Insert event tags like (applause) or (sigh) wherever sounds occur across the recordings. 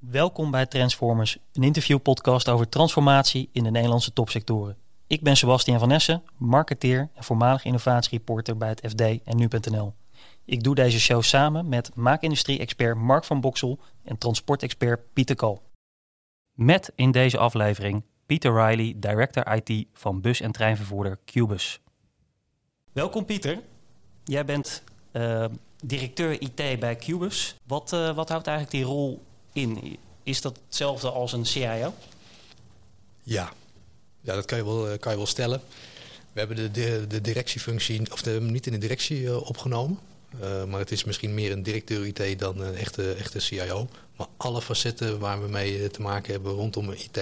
Welkom bij Transformers, een interviewpodcast over transformatie in de Nederlandse topsectoren. Ik ben Sebastian van Essen, marketeer en voormalig innovatiereporter bij het FD en Nu.nl. Ik doe deze show samen met maakindustrie-expert Mark van Boksel en transportexpert Pieter Kal. Met in deze aflevering Pieter Riley, director IT van bus- en treinvervoerder Cubus. Welkom Pieter. Jij bent uh, directeur IT bij Cubus. Wat, uh, wat houdt eigenlijk die rol in? Is dat hetzelfde als een CIO? Ja, ja dat kan je wel, kan je wel stellen. We hebben de, de, de directiefunctie, of de, niet in de directie uh, opgenomen. Uh, maar het is misschien meer een directeur IT dan een echte, echte CIO. Maar alle facetten waar we mee te maken hebben rondom IT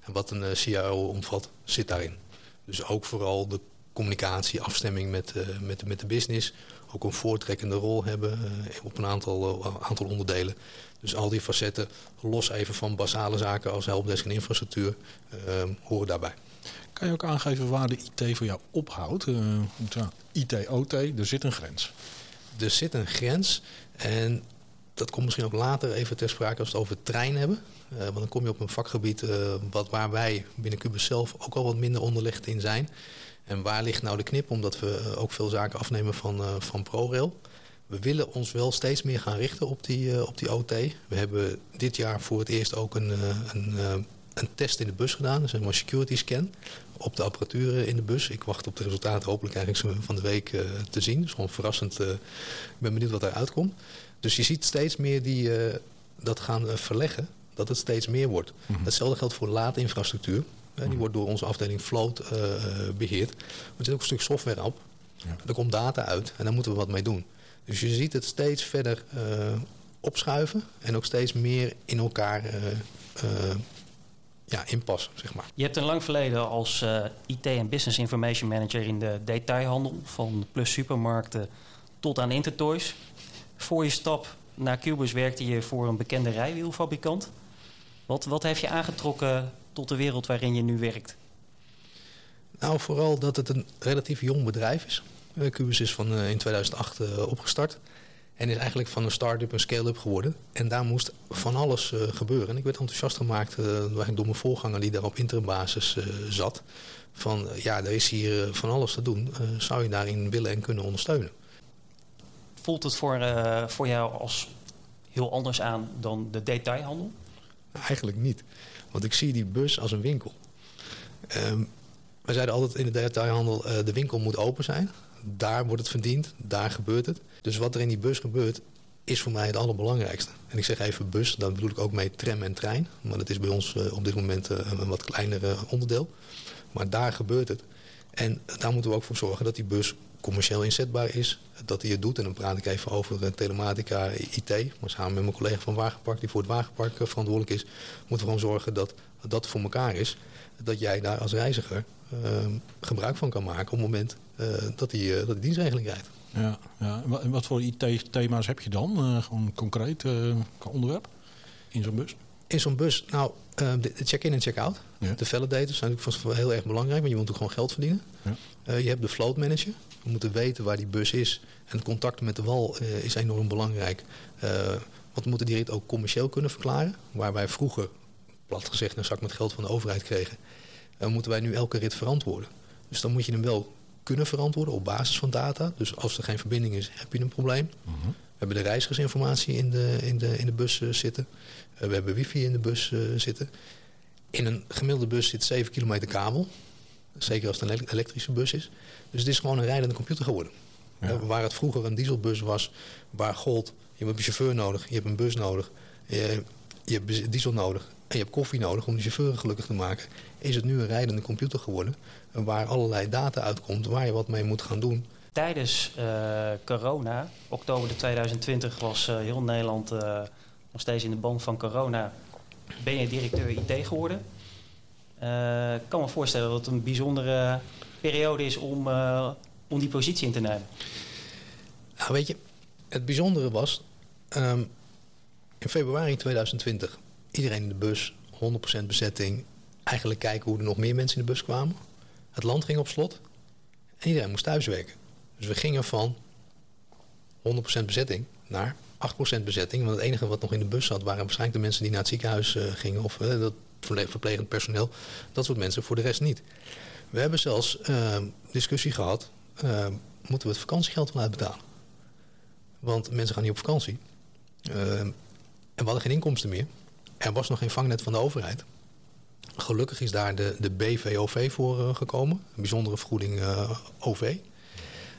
en wat een CIO omvat, zit daarin. Dus ook vooral de communicatie, afstemming met, met, met de business. Ook een voortrekkende rol hebben op een aantal, aantal onderdelen. Dus al die facetten, los even van basale zaken als helpdesk en infrastructuur, horen daarbij. Kan je ook aangeven waar de IT voor jou ophoudt? IT, OT, er zit een grens. Er zit een grens en dat komt misschien ook later even ter sprake als we het over trein hebben. Uh, want dan kom je op een vakgebied uh, wat, waar wij binnen Cubus zelf ook al wat minder onderlegd in zijn. En waar ligt nou de knip? Omdat we ook veel zaken afnemen van, van ProRail. We willen ons wel steeds meer gaan richten op die, op die OT. We hebben dit jaar voor het eerst ook een, een, een test in de bus gedaan. Dat een security scan op de apparatuur in de bus. Ik wacht op de resultaten hopelijk eigenlijk van de week te zien. Het is gewoon verrassend. ik ben benieuwd wat eruit komt. Dus je ziet steeds meer die dat gaan verleggen. Dat het steeds meer wordt. Mm -hmm. Hetzelfde geldt voor laadinfrastructuur. Die wordt door onze afdeling Float uh, beheerd. Maar er zit ook een stuk software op. Ja. Er komt data uit en daar moeten we wat mee doen. Dus je ziet het steeds verder uh, opschuiven en ook steeds meer in elkaar ja, inpassen, zeg maar. Je hebt een lang verleden als IT en Business Information Manager in de detailhandel, van Plus Supermarkten tot aan Intertoys. Voor je stap naar Cubus werkte je voor een bekende rijwielfabrikant. Wat, wat heeft je aangetrokken tot de wereld waarin je nu werkt? Nou, vooral dat het een relatief jong bedrijf is. Uh, Cubus is van, uh, in 2008 uh, opgestart. En is eigenlijk van een start-up een scale-up geworden. En daar moest van alles gebeuren. En ik werd enthousiast gemaakt door mijn voorganger die daar op interimbasis zat. Van ja, er is hier van alles te doen. zou je daarin willen en kunnen ondersteunen? Voelt het voor, voor jou als heel anders aan dan de detailhandel? Eigenlijk niet. Want ik zie die bus als een winkel. Um, we zeiden altijd in de detailhandel, uh, de winkel moet open zijn. Daar wordt het verdiend, daar gebeurt het. Dus wat er in die bus gebeurt, is voor mij het allerbelangrijkste. En ik zeg even bus, daar bedoel ik ook mee tram en trein. Maar dat is bij ons uh, op dit moment uh, een wat kleiner onderdeel. Maar daar gebeurt het. En daar moeten we ook voor zorgen dat die bus commercieel inzetbaar is. Dat hij het doet. En dan praat ik even over telematica, IT. Maar samen met mijn collega van Wagenpark, die voor het Wagenpark verantwoordelijk is, moeten we gewoon zorgen dat dat voor elkaar is. Dat jij daar als reiziger uh, gebruik van kan maken op het moment dat die, dat die dienstregeling krijgt. Ja, ja. En wat voor IT-thema's heb je dan? gewoon concreet onderwerp in zo'n bus? In zo'n bus, nou, uh, de check-in en check-out. Ja. De validators zijn natuurlijk heel erg belangrijk, want je moet ook gewoon geld verdienen. Ja. Uh, je hebt de float manager. We moeten weten waar die bus is. En het contact met de wal uh, is enorm belangrijk. want we moeten die rit ook commercieel kunnen verklaren. Waar wij vroeger, plat gezegd, een zak met geld van de overheid kregen, moeten wij nu elke rit verantwoorden. Dus dan moet je hem wel kunnen verantwoorden op basis van data. Dus als er geen verbinding is, heb je een probleem. -huh. We hebben de reizigersinformatie in de, in de, in de bus uh, zitten. Uh, we hebben wifi in de bus uh, zitten. In een gemiddelde bus zit 7 kilometer kabel. Zeker als het een elektrische bus is. Dus het is gewoon een rijdende computer geworden. Ja. waar het vroeger een dieselbus was, waar gold, je hebt een chauffeur nodig, je hebt een bus nodig, je, je hebt diesel nodig en je hebt koffie nodig om de chauffeur gelukkig te maken, is het nu een rijdende computer geworden. Waar allerlei data uitkomt, waar je wat mee moet gaan doen. Tijdens uh, corona, oktober 2020, was uh, heel Nederland uh, nog steeds in de bank van corona. Ben je directeur IT geworden? Ik kan me voorstellen dat het een bijzondere periode is om, om die positie in te nemen. Nou, weet je, het bijzondere was um, in februari 2020 iedereen in de bus, 100% bezetting. Eigenlijk kijken hoe er nog meer mensen in de bus kwamen. Het land ging op slot en iedereen moest thuiswerken. Dus we gingen van 100% bezetting naar 8% bezetting. Want het enige wat nog in de bus zat waren waarschijnlijk de mensen die naar het ziekenhuis gingen. Of dat verplegend personeel. Dat soort mensen, voor de rest niet. We hebben zelfs discussie gehad. moeten we het vakantiegeld wel uitbetalen? Want mensen gaan niet op vakantie. en we hadden geen inkomsten meer. Er was nog geen vangnet van de overheid. Gelukkig is daar de, de BVOV voor uh, gekomen, een bijzondere vergoeding uh, OV.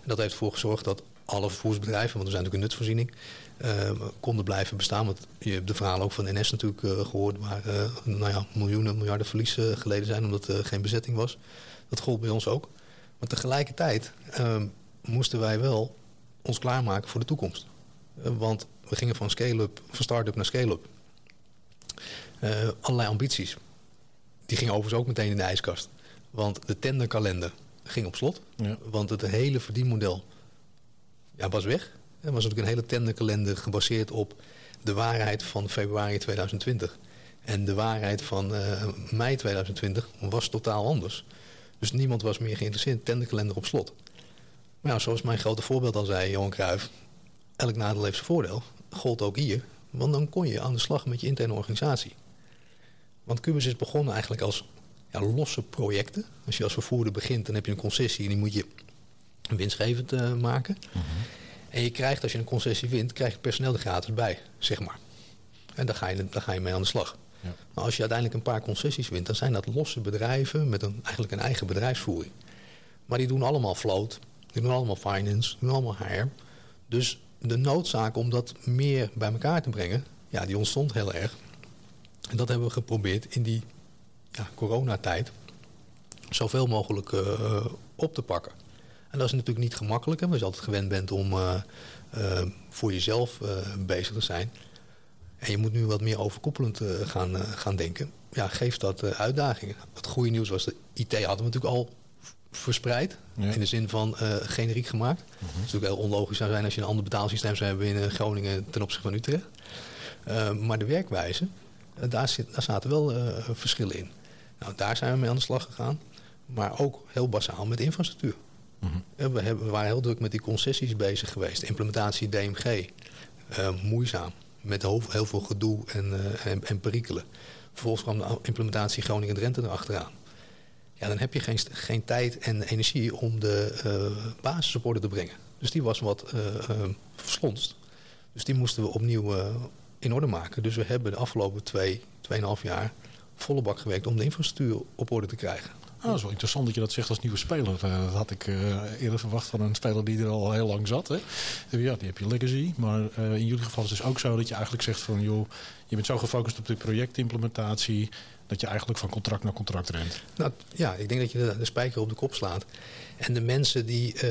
Dat heeft ervoor gezorgd dat alle vervoersbedrijven, want we zijn natuurlijk een nutsvoorziening, uh, konden blijven bestaan. Want je hebt de verhalen ook van NS natuurlijk gehoord, waar nou ja, miljoenen, miljarden verlies geleden zijn omdat er geen bezetting was. Dat gold bij ons ook. Maar tegelijkertijd moesten wij wel ons klaarmaken voor de toekomst. want we gingen van scale-up, van start-up naar scale-up. Allerlei ambities. Die ging overigens ook meteen in de ijskast. Want de tenderkalender ging op slot. Ja. Want het hele verdienmodel ja, was weg. Er was natuurlijk een hele tenderkalender gebaseerd op de waarheid van februari 2020. En de waarheid van uh, mei 2020 was totaal anders. Dus niemand was meer geïnteresseerd. Tenderkalender op slot. Maar ja, zoals mijn grote voorbeeld al zei, Johan Cruijff... elk nadeel heeft zijn voordeel. Gold ook hier. Want dan kon je aan de slag met je interne organisatie. Want Cubus is begonnen eigenlijk als ja, losse projecten. Als je als vervoerder begint, dan heb je een concessie en die moet je winstgevend uh, maken. Mhm. En je krijgt, als je een concessie wint, krijg je personeel er gratis bij, zeg maar. En daar ga je, daar ga je mee aan de slag. Ja. Maar als je uiteindelijk een paar concessies wint, dan zijn dat losse bedrijven met een, eigenlijk een eigen bedrijfsvoering. Maar die doen allemaal float, die doen allemaal finance, die doen allemaal HR. Dus de noodzaak om dat meer bij elkaar te brengen, ja, die ontstond heel erg. En dat hebben we geprobeerd in die ja, coronatijd zoveel mogelijk uh, op te pakken. En dat is natuurlijk niet gemakkelijk, hè, als je altijd gewend bent om uh, uh, voor jezelf bezig te zijn. En je moet nu wat meer overkoepelend gaan, gaan denken. Ja, geeft dat uitdagingen. Het goede nieuws was, de IT hadden we natuurlijk al verspreid. In de zin van generiek gemaakt. Het zou natuurlijk heel onlogisch zou zijn als je een ander betaalsysteem zou hebben in Groningen ten opzichte van Utrecht. maar de werkwijze, eh, daar, zit, daar zaten wel verschillen in. Nou, daar zijn we mee aan de slag gegaan. Maar ook heel basaal met infrastructuur. Mhm. we, hebben, we, waren heel druk met die concessies bezig geweest. Implementatie DMG. Moeizaam. Met heel, heel, veel gedoe en, en, en, perikelen. Vervolgens kwam de implementatie Groningen-Drenthe erachteraan. Dan heb je geen, geen tijd en energie om de basis op orde te brengen. Dus die was wat verslonst. Dus die moesten we opnieuw in orde maken. Dus we hebben de afgelopen twee, tweeënhalf jaar volle bak gewerkt om de infrastructuur op orde te krijgen. Ah, dat is wel interessant dat je dat zegt als nieuwe speler. Uh, dat had ik uh, eerder verwacht van een speler die er al heel lang zat. Hè. Ja, die heb je legacy. Maar uh, in jullie geval is het dus ook zo dat je eigenlijk zegt van... joh, je bent zo gefocust op de projectimplementatie... dat je eigenlijk van contract naar contract rent. Nou, ja, ik denk dat je de, de spijker op de kop slaat. En de mensen die, uh,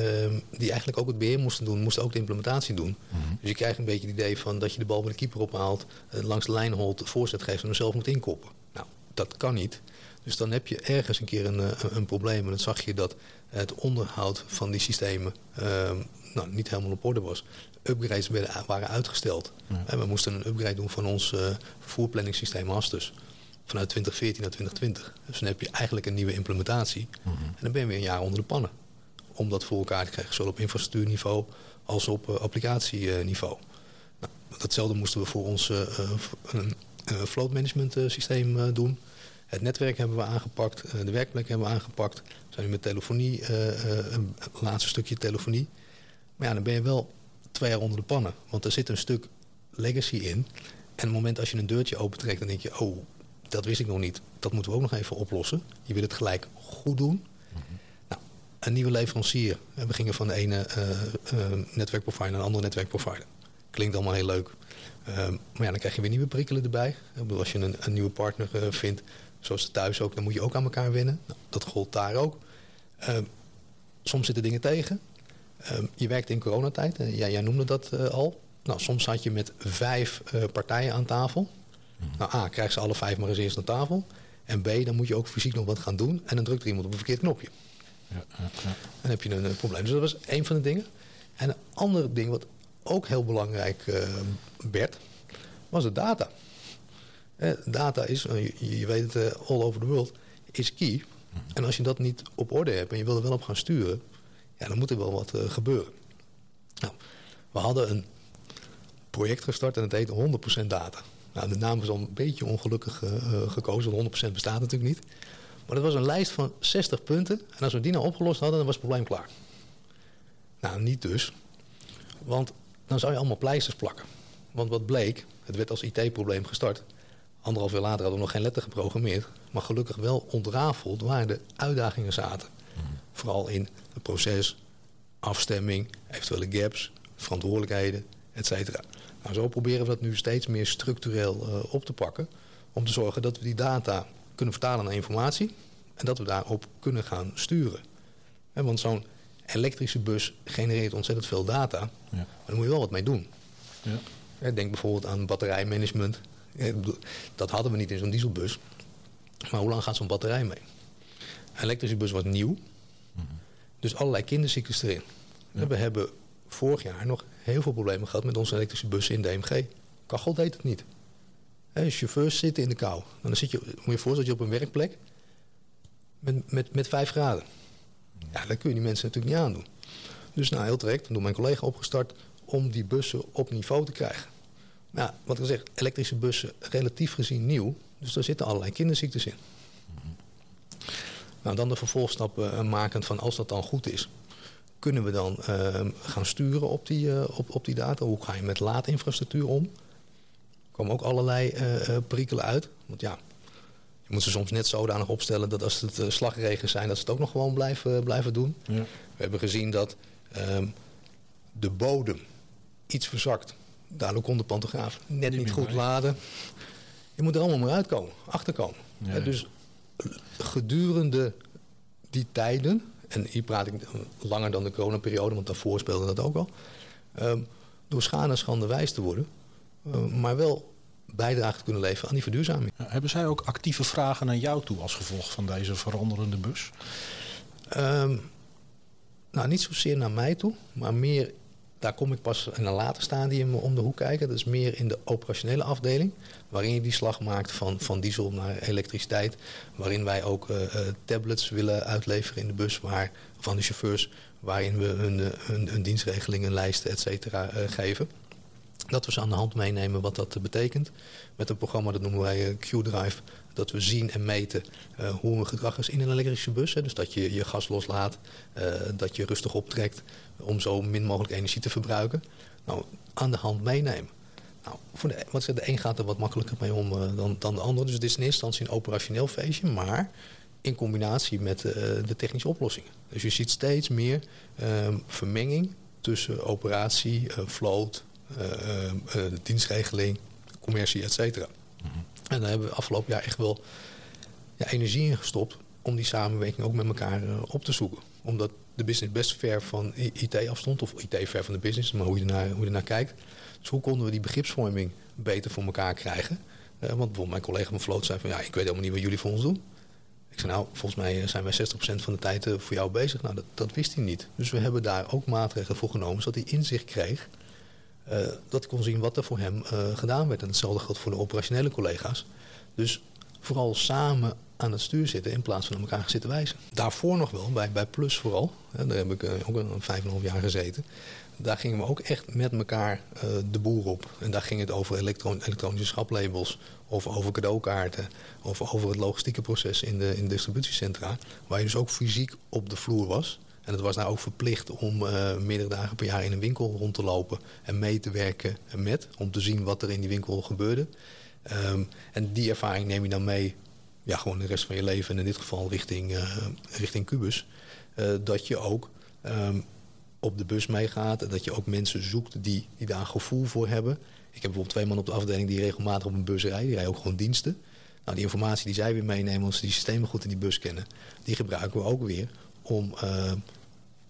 die eigenlijk ook het beheer moesten doen, moesten ook de implementatie doen. Mhm. Dus je krijgt een beetje het idee van dat je de bal bij de keeper ophaalt, uh, langs de lijn holt, voorzet geeft en hem zelf moet inkoppen. Nou, dat kan niet. Dus dan heb je ergens een keer een, een, eh, een probleem. En dan zag je dat het onderhoud van die systemen ehm, nou, niet helemaal op orde was. Upgrades werden, waren uitgesteld. En we moesten een upgrade doen van ons uh, vervoerplanningssysteem Astus vanuit 2014 naar 2020. Dus dan heb je eigenlijk een nieuwe implementatie. Mhm. En dan ben je weer een jaar onder de pannen. Om dat voor elkaar te krijgen, zowel op infrastructuurniveau als op uh, applicatieniveau. Nou, datzelfde moesten we voor ons uh, float management systeem doen. Het netwerk hebben we aangepakt, de werkplek hebben we aangepakt. We zijn nu met telefonie, een laatste stukje telefonie. Maar ja, dan ben je wel twee jaar onder de pannen. Want er zit een stuk legacy in. En op het moment als je een deurtje opentrekt, dan denk je, oh, dat wist ik nog niet. Dat moeten we ook nog even oplossen. Je wil het gelijk goed doen. nou, een nieuwe leverancier. We gingen van de ene uh, netwerkprovider naar een andere netwerkprovider. Klinkt allemaal heel leuk. Ehm, maar ja, dan krijg je weer nieuwe prikkelen erbij. Ik bedoel, als je een, een nieuwe partner vindt, zoals thuis ook, dan moet je ook aan elkaar winnen. Nou, dat gold daar ook. Ehm, soms zitten dingen tegen. Ehm, je werkt in coronatijd, uh, jij, jij noemde dat al. Nou, soms zat je met vijf partijen aan tafel. Nou, A, krijg ze alle vijf maar eens eerst aan tafel. En B, dan moet je ook fysiek nog wat gaan doen. En dan drukt er iemand op een verkeerd knopje. Ja, ja, ja. Dan heb je een, een, probleem. Dus dat was één van de dingen. En een ander ding wat ook heel belangrijk uh, werd, was de data. Eh, data is, uh, je, weet het all over the world, is key. En als je dat niet op orde hebt en je wil er wel op gaan sturen, ja, dan moet er wel wat gebeuren. Nou, we hadden een project gestart en het heet 100% data. Nou, de naam is al een beetje ongelukkig uh, gekozen, want 100% bestaat natuurlijk niet. Maar dat was een lijst van 60 punten. En als we die nou opgelost hadden, dan was het probleem klaar. Nou, niet dus. Want dan zou je allemaal pleisters plakken. Want wat bleek, het werd als IT-probleem gestart. Anderhalf jaar later hadden we nog geen letter geprogrammeerd. Maar gelukkig wel ontrafeld waar de uitdagingen zaten. Mhm. Vooral in het proces, afstemming, eventuele gaps, verantwoordelijkheden, et cetera. Nou, zo proberen we dat nu steeds meer structureel uh, op te pakken. Om te zorgen dat we die data kunnen vertalen naar informatie. En dat we daarop kunnen gaan sturen. want zo'n elektrische bus genereert ontzettend veel data. Ja. Maar daar moet je wel wat mee doen. Ja. Denk bijvoorbeeld aan batterijmanagement. Dat hadden we niet in zo'n dieselbus. Maar hoe lang gaat zo'n batterij mee? Een elektrische bus was nieuw. Dus allerlei kinderziektes erin. We hebben vorig jaar nog heel veel problemen gehad met onze elektrische bussen in DMG. Kachel deed het niet. He, chauffeurs zitten in de kou. Dan zit je, moet je je voorstellen dat je op een werkplek met, met, met 5 graden. Ja, dat kun je die mensen natuurlijk niet aandoen. Dus nou, heel direct, door mijn collega opgestart om die bussen op niveau te krijgen. Nou, wat ik zeg, elektrische bussen relatief gezien nieuw. Dus daar zitten allerlei kinderziektes in. Nou, dan de vervolgstappen uh, makend van als dat dan goed is. Kunnen we dan uh, gaan sturen op die, uh, op, op die data? Hoe ga je met laadinfrastructuur om? Er komen ook allerlei uh, perikelen uit. Want ja, je moet ze soms net zodanig opstellen dat als het slagregens zijn, dat ze het ook nog gewoon blijven, blijven doen. Ja. We hebben gezien dat um, de bodem iets verzakt. Daardoor kon de pantograaf net niet, goed laden. Je moet er allemaal maar uitkomen, achterkomen. Ja, dus gedurende die tijden, en hier praat ik langer dan de coronaperiode, want daarvoor speelde dat ook al. Um, door schade en schande wijs te worden, uh, maar wel bijdrage te kunnen leveren aan die verduurzaming. Hebben zij ook actieve vragen naar jou toe als gevolg van deze veranderende bus? Um, nou, niet zozeer naar mij toe, maar meer, daar kom ik pas in een later stadium om de hoek kijken. Dat is meer in de operationele afdeling, waarin je die slag maakt van, van diesel naar elektriciteit. Waarin wij ook uh, tablets willen uitleveren in de bus waar, van de chauffeurs, waarin we hun, hun, hun dienstregelingen, lijsten, et cetera, geven. Dat we ze aan de hand meenemen wat dat betekent. Met een programma, dat noemen wij eh, Q-Drive. Dat we zien en meten uh, hoe een gedrag is in een elektrische bus. Hè. Dus dat je je gas loslaat, uh, dat je rustig optrekt om zo min mogelijk energie te verbruiken. Nou, aan de hand meenemen. Nou, de, wat zeg, de een gaat er wat makkelijker mee om uh, dan, dan de ander. Dus het is in eerste instantie een operationeel feestje, maar in combinatie met de technische oplossingen. Dus je ziet steeds meer ehm, vermenging tussen operatie, uh, uh, dienstregeling, commercie, et cetera. En daar hebben we afgelopen jaar echt wel ja, energie in gestopt om die samenwerking ook met elkaar op te zoeken. Omdat de business best ver van IT afstond, of IT ver van de business, maar hoe je ernaar, hoe je ernaar kijkt. Dus hoe konden we die begripsvorming beter voor elkaar krijgen? Uh, want bijvoorbeeld mijn collega van Vloot zei van ja, ik weet helemaal niet wat jullie voor ons doen. Ik zei nou, volgens mij zijn wij 60% van de tijd voor jou bezig. Nou, dat, dat wist hij niet. Dus we hebben daar ook maatregelen voor genomen, zodat hij inzicht kreeg dat ik kon zien wat er voor hem uh, gedaan werd. En hetzelfde geldt voor de operationele collega's. Dus vooral samen aan het stuur zitten in plaats van aan elkaar zitten wijzen. Daarvoor nog wel, bij, bij Plus vooral, hè, daar heb ik uh, ook een vijf en half jaar gezeten. Daar gingen we ook echt met elkaar de boer op. En daar ging het over elektron elektronische schaplabels, of over cadeaukaarten, of over het logistieke proces in de, in distributiecentra. Waar je dus ook fysiek op de vloer was. En het was nou ook verplicht om uh, meerdere dagen per jaar in een winkel rond te lopen en mee te werken met, om te zien wat er in die winkel gebeurde. Um, en die ervaring neem je dan mee, ja, gewoon de rest van je leven, en in dit geval richting, uh, richting Cubus. Uh, dat je ook um, op de bus meegaat en dat je ook mensen zoekt die, die daar een gevoel voor hebben. Ik heb bijvoorbeeld twee man op de afdeling die regelmatig op een bus rijden, die rijden ook gewoon diensten. Nou, die informatie die zij weer meenemen, als ze die systemen goed in die bus kennen, die gebruiken we ook weer om, uh,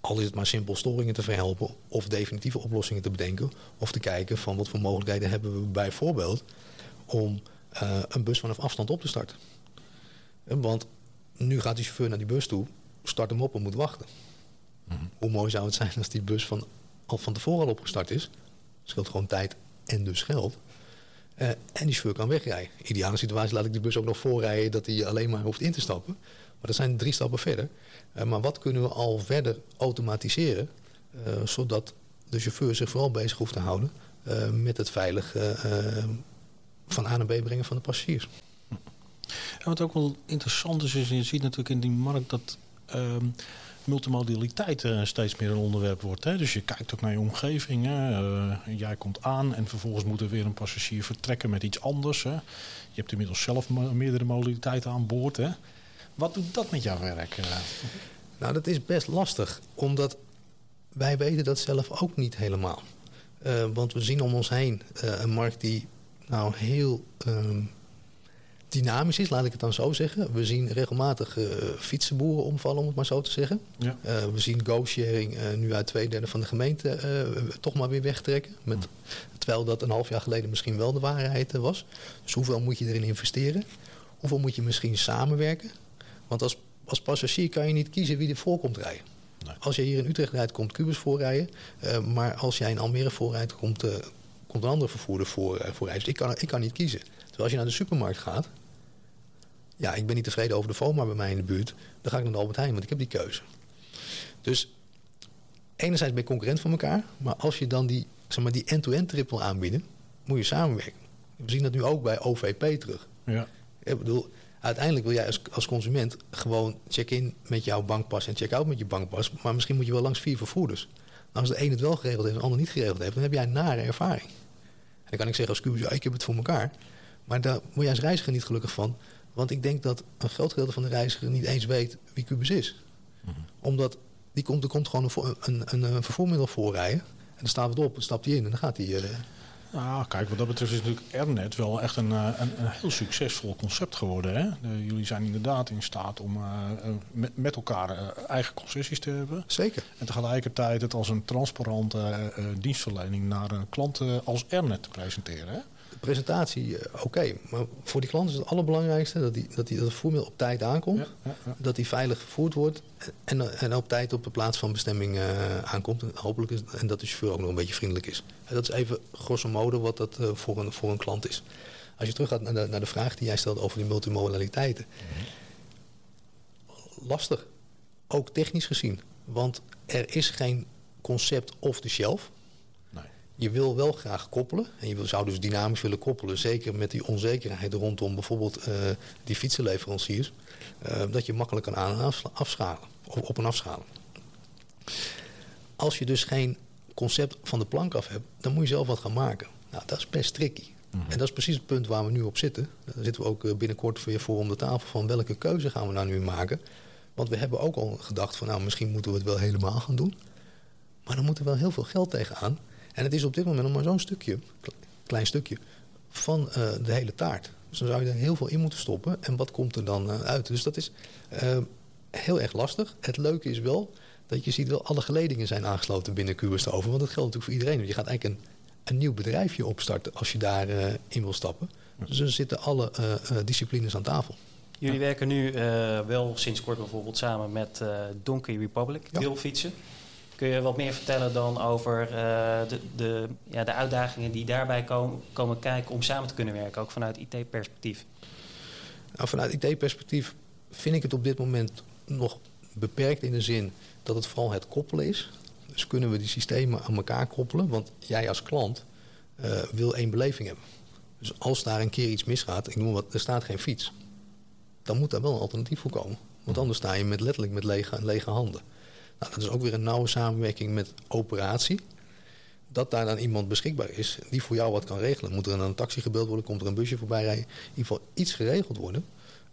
al is het maar simpel, storingen te verhelpen of definitieve oplossingen te bedenken. Of te kijken van wat voor mogelijkheden hebben we bijvoorbeeld om uh, een bus vanaf afstand op te starten. Want nu gaat die chauffeur naar die bus toe, start hem op en moet wachten. Mm -hmm. Hoe mooi zou het zijn als die bus van, al van tevoren al opgestart is? Scheelt gewoon tijd en dus geld. Uh, en die chauffeur kan wegrijden. Ideale situatie laat ik die bus ook nog voorrijden dat hij alleen maar hoeft in te stappen. Maar dat zijn drie stappen verder. Uh, maar wat kunnen we al verder automatiseren, uh, zodat de chauffeur zich vooral bezig hoeft te houden met het veilig van A naar B brengen van de passagiers. En wat ook wel interessant is, is je ziet natuurlijk in die markt dat ehm, multimodaliteit steeds meer een onderwerp wordt. Hè? Dus je kijkt ook naar je omgeving. Hè? Jij komt aan en vervolgens moet er weer een passagier vertrekken met iets anders. Hè? Je hebt inmiddels zelf meerdere modaliteiten aan boord. Hè? Wat doet dat met jouw werk? Uh? Nou, dat is best lastig, omdat wij weten dat zelf ook niet helemaal. want we zien om ons heen een markt die nou heel ehm, dynamisch is, laat ik het dan zo zeggen. We zien regelmatig uh, fietsenboeren omvallen, om het maar zo te zeggen. Ja. We zien go-sharing nu uit twee derde van de gemeente toch maar weer wegtrekken. Met, terwijl dat een half jaar geleden misschien wel de waarheid was. Dus hoeveel moet je erin investeren? Hoeveel moet je misschien samenwerken? Want als, als passagier kan je niet kiezen wie er voor komt rijden. Nee. Als je hier in Utrecht rijdt, komt Cubus voorrijden. maar als jij in Almere voorrijdt, komt, komt een andere vervoerder voor, rijden. Dus ik kan, ik kan niet kiezen. Terwijl als je naar de supermarkt gaat, ja, ik ben niet tevreden over de FOMA bij mij in de buurt. Dan ga ik naar de Albert Heijn, want ik heb die keuze. Dus enerzijds ben je concurrent van elkaar. Maar als je dan die, zeg maar, die end-to-end triple aanbieden, moet je samenwerken. We zien dat nu ook bij OVP terug. Ja. Ik bedoel, uiteindelijk wil jij als, als consument gewoon check-in met jouw bankpas en check-out met je bankpas. Maar misschien moet je wel langs vier vervoerders. Nou, als de een het wel geregeld heeft en de ander niet geregeld heeft, dan heb jij een nare ervaring. En dan kan ik zeggen als Cubus, ja, ik heb het voor elkaar. Maar daar word je als reiziger niet gelukkig van. Want ik denk dat een groot gedeelte van de reiziger niet eens weet wie Cubus is. Mhm. Omdat die komt, er komt gewoon een, een, een, een vervoermiddel voorrijden. En dan staat het op, dan stapt hij in en dan gaat hij... Uh, ja, kijk, wat dat betreft is natuurlijk Ernet wel echt een, eh, een, een heel succesvol concept geworden. Hè? jullie zijn inderdaad in staat om uh, met, met, elkaar eigen concessies te hebben. Zeker. En tegelijkertijd het als een transparante dienstverlening naar klanten als Ernet te presenteren. Hè? Presentatie, eh, oké. Maar voor die klant is het allerbelangrijkste dat, die, dat, die, dat het voermiddel op tijd aankomt. Dat die veilig vervoerd wordt. En, en op tijd op de plaats van bestemming uh, aankomt. En, hopelijk is, en dat de chauffeur ook nog een beetje vriendelijk is. En dat is even grosso modo wat dat uh, voor, een, voor een klant is. Als je terug gaat naar de, naar de vraag die jij stelde over die multimodaliteiten. Lastig. Ook technisch gezien. Want er is geen concept off the shelf je wil wel graag koppelen. En je zou dus dynamisch willen koppelen. Zeker met die onzekerheid rondom bijvoorbeeld uh, die fietsenleveranciers. Uh, dat je makkelijk kan aan- en afschalen. Of op- en afschalen. Als je dus geen concept van de plank af hebt, dan moet je zelf wat gaan maken. Nou, dat is best tricky. Mhm. En dat is precies het punt waar we nu op zitten. Daar zitten we ook eh, binnenkort weer voor om de tafel van welke keuze gaan we nou nu maken. Want we hebben ook al gedacht van nou misschien moeten we het wel helemaal gaan doen. Maar dan moet er wel heel veel geld tegenaan. En het is op dit moment nog maar zo'n stukje, klein stukje, van uh, de hele taart. Dus dan zou je er heel veel in moeten stoppen. En wat komt er dan uh, uit? Dus dat is uh, heel erg lastig. Het leuke is wel dat je ziet wel alle geledingen zijn aangesloten binnen QS over. Want dat geldt natuurlijk voor iedereen. Want je gaat eigenlijk een, een nieuw bedrijfje opstarten als je daarin in wil stappen. Dus er zitten alle disciplines aan tafel. Jullie werken nu wel sinds kort bijvoorbeeld samen met Donkey Republic, ja. Kun je wat meer vertellen dan over uh, de, de, ja, de uitdagingen die daarbij komen, komen kijken om samen te kunnen werken, ook vanuit IT-perspectief? Nou, vanuit IT-perspectief vind ik het op dit moment nog beperkt in de zin dat het vooral het koppelen is. Dus kunnen we die systemen aan elkaar koppelen? Want jij als klant uh, wil één beleving hebben. Dus als daar een keer iets misgaat, ik noem wat, er staat geen fiets. Dan moet daar wel een alternatief voor komen. Want anders sta je met letterlijk met lege, lege handen. Nou, dat is ook weer een nauwe samenwerking met operatie. Dat daar dan iemand beschikbaar is die voor jou wat kan regelen. Moet er een taxi gebeld worden, komt er een busje voorbij rijden. In ieder geval iets geregeld worden.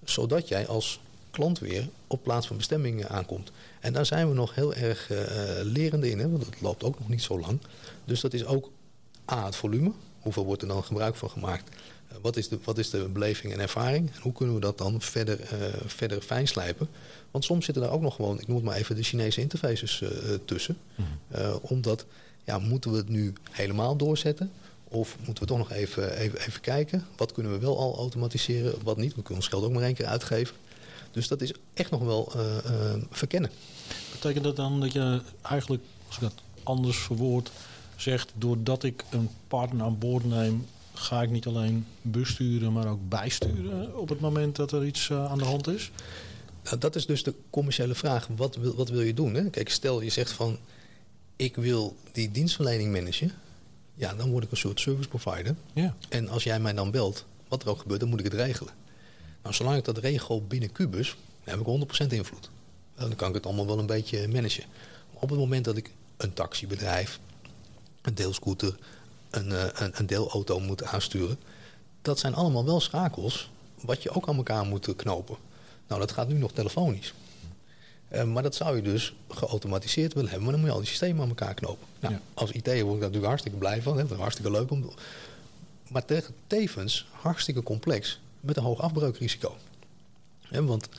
Zodat jij als klant weer op plaats van bestemming aankomt. En daar zijn we nog heel erg uh, lerende in. Hè, want dat loopt ook nog niet zo lang. Dus dat is ook A, het volume. Hoeveel wordt er dan gebruik van gemaakt? Eh, wat, is de, wat is de beleving en ervaring? En hoe kunnen we dat dan verder, uh, verder fijnslijpen? Want soms zitten daar ook nog gewoon, ik noem het maar even, de Chinese interfaces uh, tussen. Mhm. omdat, ja, moeten we het nu helemaal doorzetten? Of moeten we toch nog even, even, even kijken? Wat kunnen we wel al automatiseren, wat niet? We kunnen ons geld ook maar één keer uitgeven. Dus dat is echt nog wel verkennen. Betekent dat dan dat je eigenlijk, als ik dat anders verwoord, zegt... doordat ik een partner aan boord neem ga ik niet alleen besturen, maar ook bijsturen op het moment dat er iets uh, aan de hand is? Nou, dat is dus de commerciële vraag. Wat wil, wat wil je doen? Hè? Kijk, stel je zegt van ik wil die dienstverlening managen. ja, dan word ik een soort service provider. Ja. En als jij mij dan belt, wat er ook gebeurt, dan moet ik het regelen. Nou, zolang ik dat regel binnen Cubus, dan heb ik 100% invloed. Dan kan ik het allemaal wel een beetje managen. Op het moment dat ik een taxibedrijf, een deelscooter, een, uh, een, een deelauto moet aansturen, dat zijn allemaal wel schakels wat je ook aan elkaar moet knopen. Nou, dat gaat nu nog telefonisch. Uh, maar dat zou je dus geautomatiseerd willen hebben. Maar dan moet je al die systemen aan elkaar knopen. Nou, ja. Als IT'er word ik daar natuurlijk hartstikke blij van. Hè? Dat is hartstikke leuk. Om... Maar tevens hartstikke complex met een hoog afbreukrisico. Hè? Want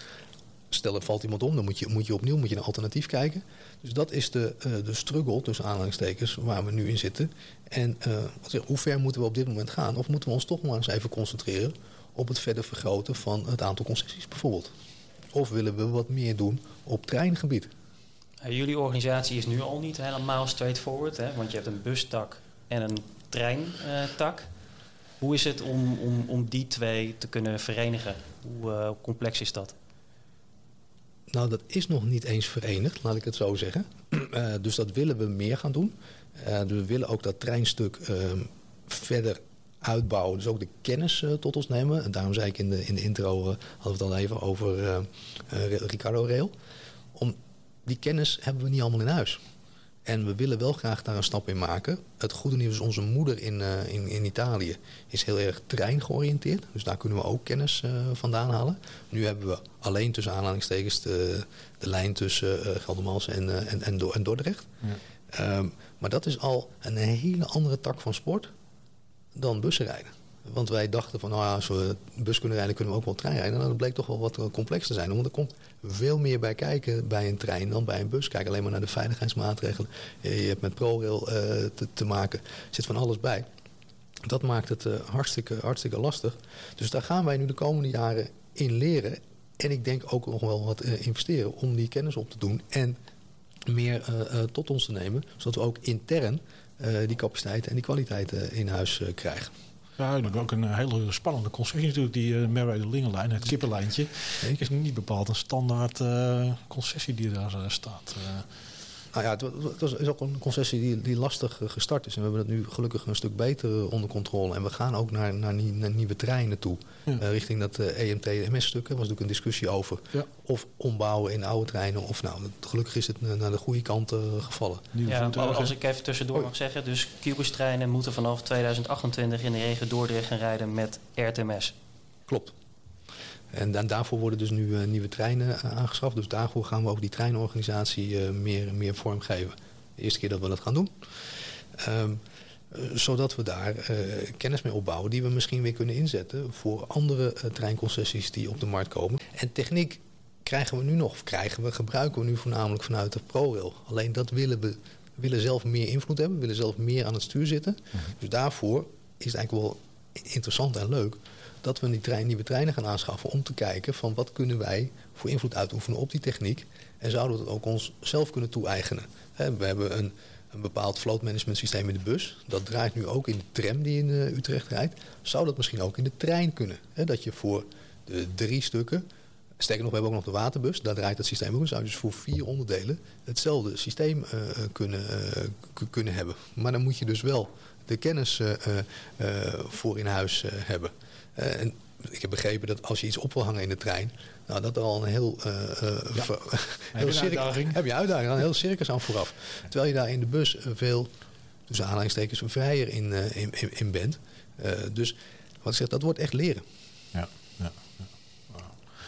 stel er valt iemand om, dan moet je, moet je opnieuw moet je een alternatief kijken. Dus dat is de, uh, de struggle tussen aanhalingstekens waar we nu in zitten. En uh, hoe ver moeten we op dit moment gaan? Of moeten we ons toch maar eens even concentreren op het verder vergroten van het aantal concessies bijvoorbeeld? Of willen we wat meer doen op treingebied? Jullie organisatie is nu al niet helemaal straightforward, hè? want je hebt een bustak en een treintak. Hoe is het om, om, om die twee te kunnen verenigen? Hoe uh, complex is dat? Nou, dat is nog niet eens verenigd, laat ik het zo zeggen. Uh, (clears throat) dus dat willen we meer gaan doen. Uh, dus we willen ook dat treinstuk verder uitbouwen. Dus ook de kennis uh, tot ons nemen. En daarom zei ik in de, in de intro, hadden we het al even over Ricardo Rail. Om, die kennis hebben we niet allemaal in huis. En we willen wel graag daar een stap in maken. Het goede nieuws is, onze moeder in, in, in Italië is heel erg trein georiënteerd. Dus daar kunnen we ook kennis vandaan halen. Nu hebben we alleen tussen aanhalingstekens de, de lijn tussen Geldermalsen en, en, en, en Dordrecht. Ja. Um, maar dat is al een hele andere tak van sport dan bussen rijden. Want wij dachten van, nou ja, als we bus kunnen rijden, kunnen we ook wel trein rijden. Nou, dat bleek toch wel wat complex te zijn. Want er komt veel meer bij kijken bij een trein dan bij een bus. Kijk alleen maar naar de veiligheidsmaatregelen. Je hebt met ProRail uh, te, maken. Er zit van alles bij. Dat maakt het uh, hartstikke, hartstikke lastig. Dus daar gaan wij nu de komende jaren in leren. En ik denk ook nog wel wat investeren om die kennis op te doen. En meer tot ons te nemen. Zodat we ook intern die capaciteit en die kwaliteit in huis krijgen. Ja, en ook een hele spannende concessie natuurlijk, die uh, Merwede-Lingenlijn, het kippenlijntje. Het is niet bepaald een standaard concessie die daar staat. Nou ja, het, is ook een concessie die, die lastig gestart is. En we hebben het nu gelukkig een stuk beter onder controle. En we gaan ook naar, naar, naar nieuwe treinen toe. Ja. Uh, richting dat uh, EMT-MS-stuk. Er was natuurlijk een discussie over. Ja. Of ombouwen in oude treinen. Of nou, gelukkig is het naar de goede kant uh, gevallen. Ja, als ik even tussendoor oh. mag zeggen. Dus Cubus-treinen moeten vanaf 2028 in de regio Dordrecht gaan rijden met RTMS. Klopt. En, daarvoor worden dus nu uh, nieuwe treinen uh, aangeschaft. Dus daarvoor gaan we ook die treinorganisatie uh, meer, meer vorm geven. De eerste keer dat we dat gaan doen. Um, zodat we daar kennis mee opbouwen die we misschien weer kunnen inzetten voor andere treinconcessies die op de markt komen. En techniek krijgen we nu nog, of krijgen we, gebruiken we nu voornamelijk vanuit de ProRail. Alleen dat willen we, willen zelf meer invloed hebben, we willen zelf meer aan het stuur zitten. -hmm. Dus daarvoor is het eigenlijk wel interessant en leuk dat we die trein, nieuwe treinen gaan aanschaffen om te kijken van wat kunnen wij voor invloed uitoefenen op die techniek en zouden we dat ook ons zelf kunnen toe-eigenen. we hebben een, een bepaald floatmanagement systeem in de bus. Dat draait nu ook in de tram die in uh, Utrecht rijdt. Zou dat misschien ook in de trein kunnen? dat je voor de drie stukken, sterker nog, we hebben ook nog de waterbus, daar draait het systeem ook. Zou je dus voor vier onderdelen hetzelfde systeem uh, kunnen, uh, kunnen hebben. Maar dan moet je dus wel de kennis voor in huis hebben. Uh, en ik heb begrepen dat als je iets op wil hangen in de trein, nou, dat er al een heel, uh, ja. heel heb, je (laughs) uitdaging. heb je uitdaging, een heel circus aan vooraf. Terwijl je daar in de bus veel, tussen aanhalingstekens, vrijer in, in, in, in, bent. dus wat ik zeg, dat wordt echt leren. Ja, ja.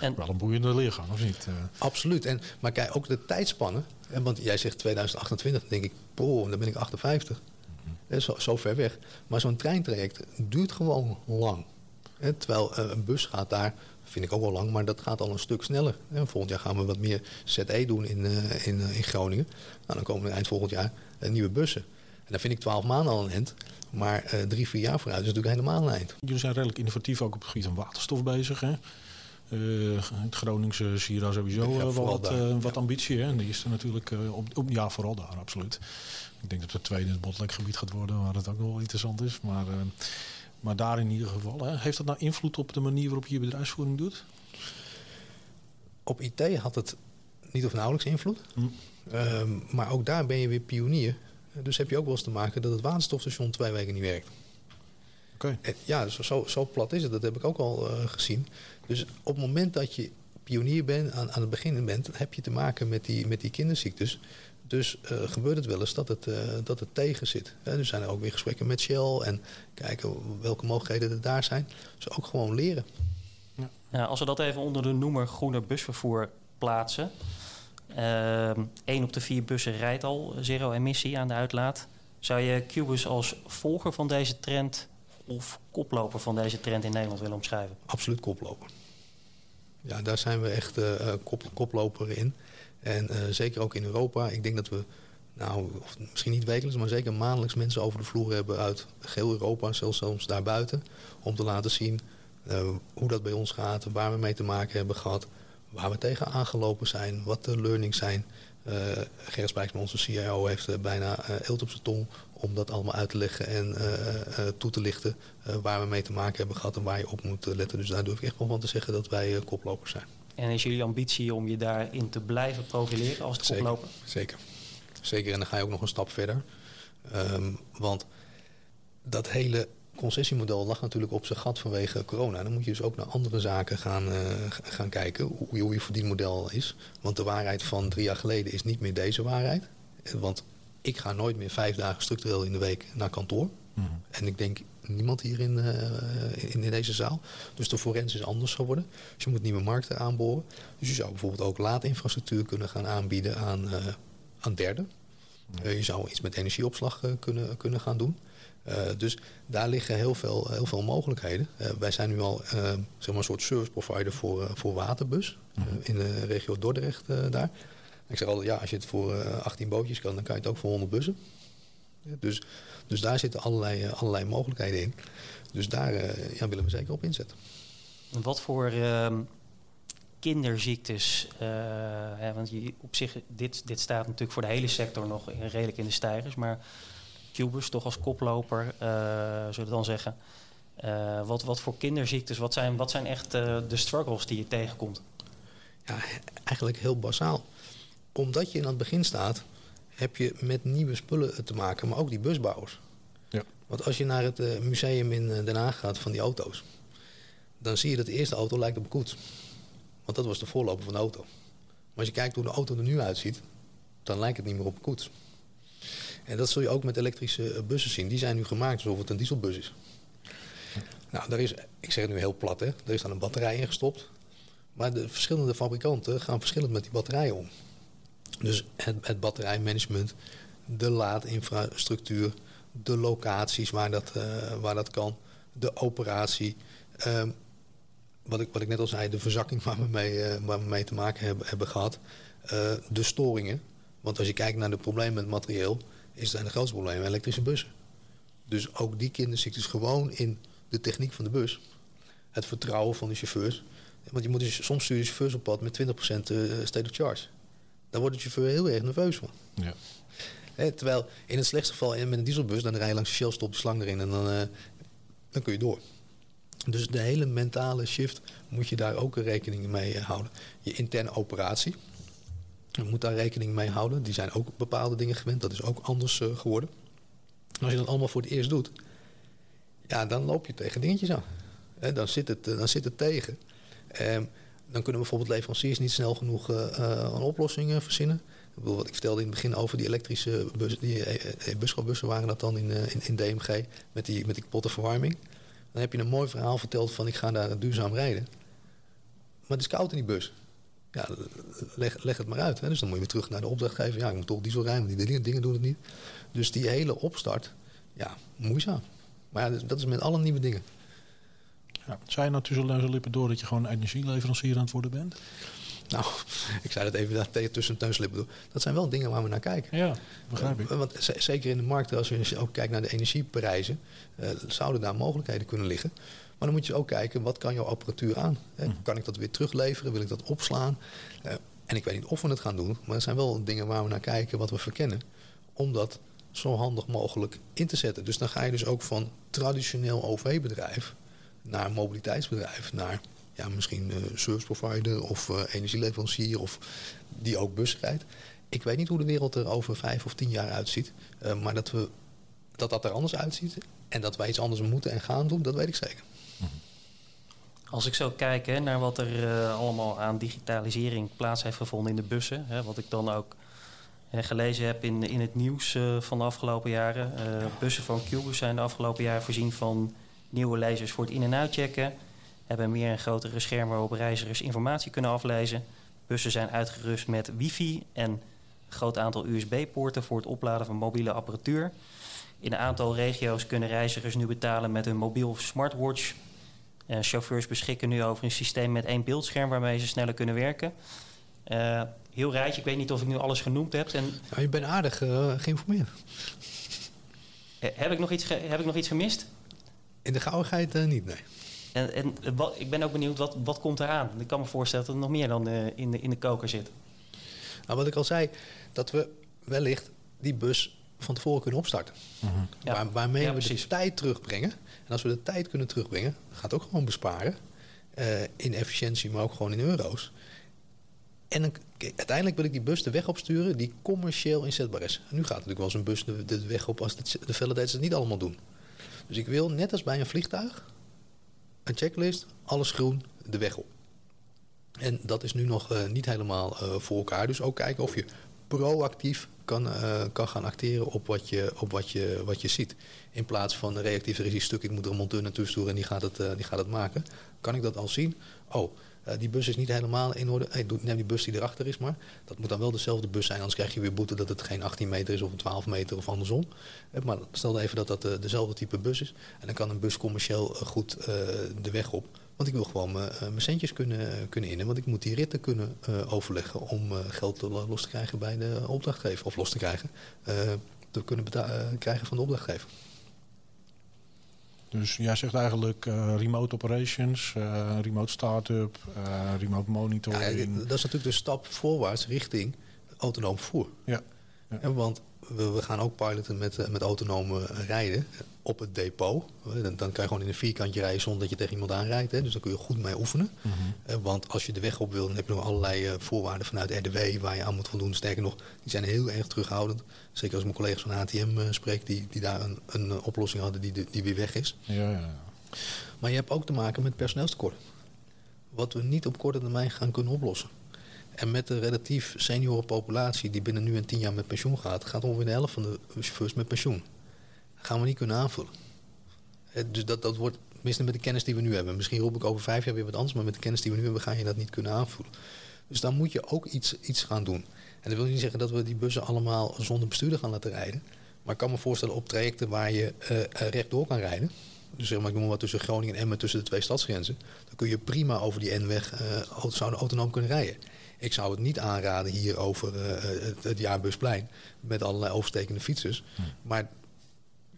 En, wel een boeiende leergang, of niet? Absoluut. En, maar kijk, ook de tijdspannen. Want jij zegt 2028, dan denk ik, poh, dan ben ik 58. Mm -hmm. zo, zo ver weg. Maar zo'n treintraject duurt gewoon lang. Terwijl uh, een bus gaat daar, vind ik ook wel lang, maar dat gaat al een stuk sneller. Volgend jaar gaan we wat meer ZE doen in, uh, in, uh, in Groningen. Nou, dan komen er eind volgend jaar nieuwe bussen. En dan vind ik twaalf maanden al een eind. Maar drie, vier jaar vooruit is natuurlijk helemaal een eind. Jullie zijn redelijk innovatief ook op het gebied van waterstof bezig. Hè? het Groningse zie je daar sowieso ja, wel wat, wat ambitie. Hè? En die is er natuurlijk op, op, ja, vooral daar, absoluut. Ik denk dat het tweede in het botlekgebied gaat worden, waar het ook wel interessant is. Maar maar daar in ieder geval. Hè. Heeft dat nou invloed op de manier waarop je je bedrijfsvoering doet? Op IT had het niet of nauwelijks invloed. Hm. Um, maar ook daar ben je weer pionier. dus heb je ook wel eens te maken dat het waterstofstation twee weken niet werkt. Oké. Ja, zo, zo plat is het. Dat heb ik ook al gezien. Dus op het moment dat je pionier bent, aan, aan het begin bent, heb je te maken met die, met die kinderziektes. Dus uh, gebeurt het wel eens dat het, uh, dat het tegen zit. Hè? Dus zijn er ook weer gesprekken met Shell en kijken welke mogelijkheden er daar zijn. Dus ook gewoon leren. Ja. ja als we dat even onder de noemer groener busvervoer plaatsen. Eén uh, op de vier bussen rijdt al zero emissie aan de uitlaat. Zou je Cubus als volger van deze trend of koploper van deze trend in Nederland willen omschrijven? Absoluut koploper. Ja, daar zijn we echt uh, kop, koploper in. En uh, zeker ook in Europa. Ik denk dat we, nou, misschien niet wekelijks, maar zeker maandelijks mensen over de vloer hebben uit geheel Europa, zelfs soms daarbuiten. Om te laten zien uh, hoe dat bij ons gaat, waar we mee te maken hebben gehad, waar we tegen aangelopen zijn, wat de learnings zijn. Uh, Gerrit Spijksman, onze CIO, heeft bijna uh, eelt op zijn tong om dat allemaal uit te leggen en toe te lichten waar we mee te maken hebben gehad en waar je op moet letten. Dus daar durf ik echt wel van te zeggen dat wij koplopers zijn. En is jullie ambitie om je daarin te blijven profileren als het Zeker, zeker. Zeker, en dan ga je ook nog een stap verder. Um, want dat hele concessiemodel lag natuurlijk op zijn gat vanwege corona. Dan moet je dus ook naar andere zaken gaan, uh, gaan kijken, hoe, hoe je verdienmodel is. Want de waarheid van drie jaar geleden is niet meer deze waarheid. Want ik ga nooit meer vijf dagen structureel in de week naar kantoor. Mm -hmm. En ik denk niemand hier in, uh, in, in, deze zaal. Dus de forens is anders geworden. Dus je moet nieuwe markten aanboren. Dus je zou bijvoorbeeld ook laadinfrastructuur kunnen gaan aanbieden aan, uh, aan derden. Uh, je zou iets met energieopslag kunnen, kunnen gaan doen. dus daar liggen heel veel, heel veel mogelijkheden. wij zijn nu al zeg maar een soort service provider voor, voor waterbus. Mm -hmm. in de regio Dordrecht daar. Ik zeg altijd, ja, als je het voor 18 bootjes kan, dan kan je het ook voor 100 bussen. Dus, dus daar zitten allerlei, eh, allerlei mogelijkheden in. Dus daar uh, ja, willen we zeker op inzetten. Wat voor uh, kinderziektes, uh, hè, want je, op zich, dit, dit staat natuurlijk voor de hele sector nog redelijk in de stijgers, maar Cubus toch als koploper, zullen we dan zeggen. wat, wat voor kinderziektes, wat zijn, wat zijn echt de struggles die je tegenkomt? Ja, eigenlijk heel basaal. Omdat je in het begin staat, heb je met nieuwe spullen te maken, maar ook die busbouwers. Ja. Want als je naar het uh, museum in uh, Den Haag gaat van die auto's, dan zie je dat de eerste auto lijkt op een koets. Want dat was de voorloper van de auto. Maar als je kijkt hoe de auto er nu uitziet, dan lijkt het niet meer op een koets. En dat zul je ook met elektrische eh, bussen zien. Die zijn nu gemaakt alsof het een dieselbus is. Nou, daar is, ik zeg het nu heel plat, hè. Er is dan een batterij in gestopt. Maar de verschillende fabrikanten gaan verschillend met die batterijen om. Dus het, het batterijmanagement, de laadinfrastructuur, de locaties waar dat, uh, waar dat kan, de operatie. Um, wat, ik, wat ik net al zei, de verzakking waar we mee, uh, waar we mee te maken hebben, hebben gehad. Uh, de storingen. Want als je kijkt naar de problemen met materieel, is zijn de grootste problemen elektrische bussen. Dus ook die kinderziektes gewoon in de techniek van de bus. Het vertrouwen van de chauffeurs. Want je moet dus, soms stuur je chauffeurs op pad met 20% state of charge. Daar wordt chauffeur heel erg nerveus van. Ja. terwijl in het slechtste geval met een dieselbus, dan rij je langs de Shell, stop de slang erin en dan, uh, dan kun je door. Dus de hele mentale shift moet je daar ook rekening mee houden. Je interne operatie, je moet daar rekening mee houden. Die zijn ook bepaalde dingen gewend, dat is ook anders uh, geworden. als je dat allemaal voor het eerst doet, ja, dan loop je tegen dingetjes aan. He, dan, zit het, dan zit het tegen. Um, dan kunnen bijvoorbeeld leveranciers niet snel genoeg uh, een oplossing verzinnen. Ik, wat ik vertelde in het begin over die elektrische bus, die uh, waren dat dan in, in, in, DMG met die, met die kapotte verwarming. Dan heb je een mooi verhaal verteld van ik ga daar duurzaam rijden. Maar het is koud in die bus. Ja, leg, leg het maar uit. Hè. Dus dan moet je weer terug naar de opdrachtgever. Ja, ik moet toch diesel rijden, want die dingen, dingen doen het niet. Dus die hele opstart, ja, moeizaam. Maar ja, dat is met alle nieuwe dingen. Ja. Zei je nou tussen luizen lippen door dat je gewoon energieleverancier aan het worden bent? Nou, (laughs) ik zei dat even daar tussen neuslippen door. Dat zijn wel dingen waar we naar kijken. Ja, begrijp ik. want zeker in de markt, als je ook kijkt naar de energieprijzen, uh, zouden daar mogelijkheden kunnen liggen. Maar dan moet je ook kijken, wat kan jouw apparatuur aan? Hè? Mhm. Kan ik dat weer terugleveren? Wil ik dat opslaan? Uh, en ik weet niet of we het gaan doen, maar er zijn wel dingen waar we naar kijken, wat we verkennen. Om dat zo handig mogelijk in te zetten. Dus dan ga je dus ook van traditioneel OV-bedrijf naar een mobiliteitsbedrijf, naar ja, misschien uh, service provider of uh, energieleverancier of die ook bus rijdt. ik weet niet hoe de wereld er over vijf of tien jaar uitziet. Uh, maar dat, we, dat dat er anders uitziet en dat wij iets anders moeten en gaan doen, dat weet ik zeker. Als ik zo kijk hè, naar wat er uh, allemaal aan digitalisering plaats heeft gevonden in de bussen, hè, wat ik dan ook hè, gelezen heb in, in het nieuws uh, van de afgelopen jaren. bussen van Cubus zijn de afgelopen jaren voorzien van nieuwe lezers voor het in- en uitchecken. Hebben meer en grotere schermen waarop reizigers informatie kunnen aflezen. Bussen zijn uitgerust met wifi en een groot aantal USB-poorten voor het opladen van mobiele apparatuur. In een aantal regio's kunnen reizigers nu betalen met hun mobiel of smartwatch. Uh, chauffeurs beschikken nu over een systeem met één beeldscherm waarmee ze sneller kunnen werken. Uh, heel rijtje, ik weet niet of ik nu alles genoemd heb. En... Nou, je bent aardig uh, geïnformeerd. heb, ik nog iets heb ik nog iets gemist? In de gauwigheid niet, nee. En, en wat, ik ben ook benieuwd, wat, wat komt eraan? Ik kan me voorstellen dat er nog meer dan in, de, in de koker zit. Nou, wat ik al zei, dat we wellicht die bus van tevoren kunnen opstarten. Mhm. Ja. Waar, waarmee Ja, we precies. de tijd terugbrengen. En als we de tijd kunnen terugbrengen, gaat het ook gewoon besparen. eh, in efficiëntie, maar ook gewoon in euro's. En dan, uiteindelijk wil ik die bus de weg opsturen die commercieel inzetbaar is. En nu gaat natuurlijk wel eens een bus de, de weg op als de, de validators het niet allemaal doen. Dus ik wil, net als bij een vliegtuig, een checklist, alles groen, de weg op. En dat is nu nog eh, niet helemaal eh, voor elkaar. Dus ook kijken of je proactief kan, eh, kan gaan acteren op, wat je, op wat, je, wat je ziet. In plaats van reactief, er is stuk, ik moet er een monteur naartoe sturen en die gaat het, die gaat het maken. Kan ik dat al zien? Oh, eh, die bus is niet helemaal in orde. Hey, neem die bus die erachter is maar. Dat moet dan wel dezelfde bus zijn, anders krijg je weer boete dat het geen 18 meter is of een 12 meter of andersom. Eh, maar stel even dat dat eh, dezelfde type bus is. En dan kan een bus commercieel goed de weg op. Want ik wil gewoon mijn, centjes kunnen, kunnen innen. Want ik moet die ritten kunnen overleggen om geld te- los te krijgen bij de opdrachtgever. Of los te krijgen. te kunnen krijgen van de opdrachtgever. Dus jij zegt eigenlijk eh, remote operations, eh, remote start-up, eh, remote Ja, monitoring. dat is natuurlijk de stap voorwaarts richting autonoom vervoer. Ja. Ja. Want we, we gaan ook piloten met, eh, met autonome rijden op het depot. Eh, Dan, dan kan je gewoon in een vierkantje rijden zonder dat je tegen iemand aanrijdt. Hè. Dus daar kun je goed mee oefenen. Mhm. Eh, Want als je de weg op wil, dan heb je nog allerlei voorwaarden vanuit RDW waar je aan moet voldoen. Sterker nog, die zijn heel erg terughoudend. Zeker als mijn collega's van ATM eh, spreek, die, die daar een, een oplossing hadden die, die weer weg is. Ja, ja, ja. Maar je hebt ook te maken met personeelstekort. Wat we niet op korte termijn gaan kunnen oplossen. En met de relatief senioren populatie die binnen nu en tien jaar met pensioen gaat, gaat ongeveer de helft van de chauffeurs met pensioen. gaan we niet kunnen aanvullen. Dus dat, dat wordt, tenminste met de kennis die we nu hebben. Misschien roep ik over vijf jaar weer wat anders, maar met de kennis die we nu hebben ga je dat niet kunnen aanvoelen. Dus dan moet je ook iets, iets gaan doen. En dat wil niet zeggen dat we die bussen allemaal zonder bestuurder gaan laten rijden. Maar ik kan me voorstellen op trajecten waar je eh, rechtdoor kan rijden. Dus zeg maar, ik noem wat tussen Groningen en Emmen, tussen de twee stadsgrenzen. Dan kun je prima over die N-weg zouden autonoom kunnen rijden. Ik zou het niet aanraden hier over eh, het, het Jaarbusplein met allerlei overstekende fietsers. Maar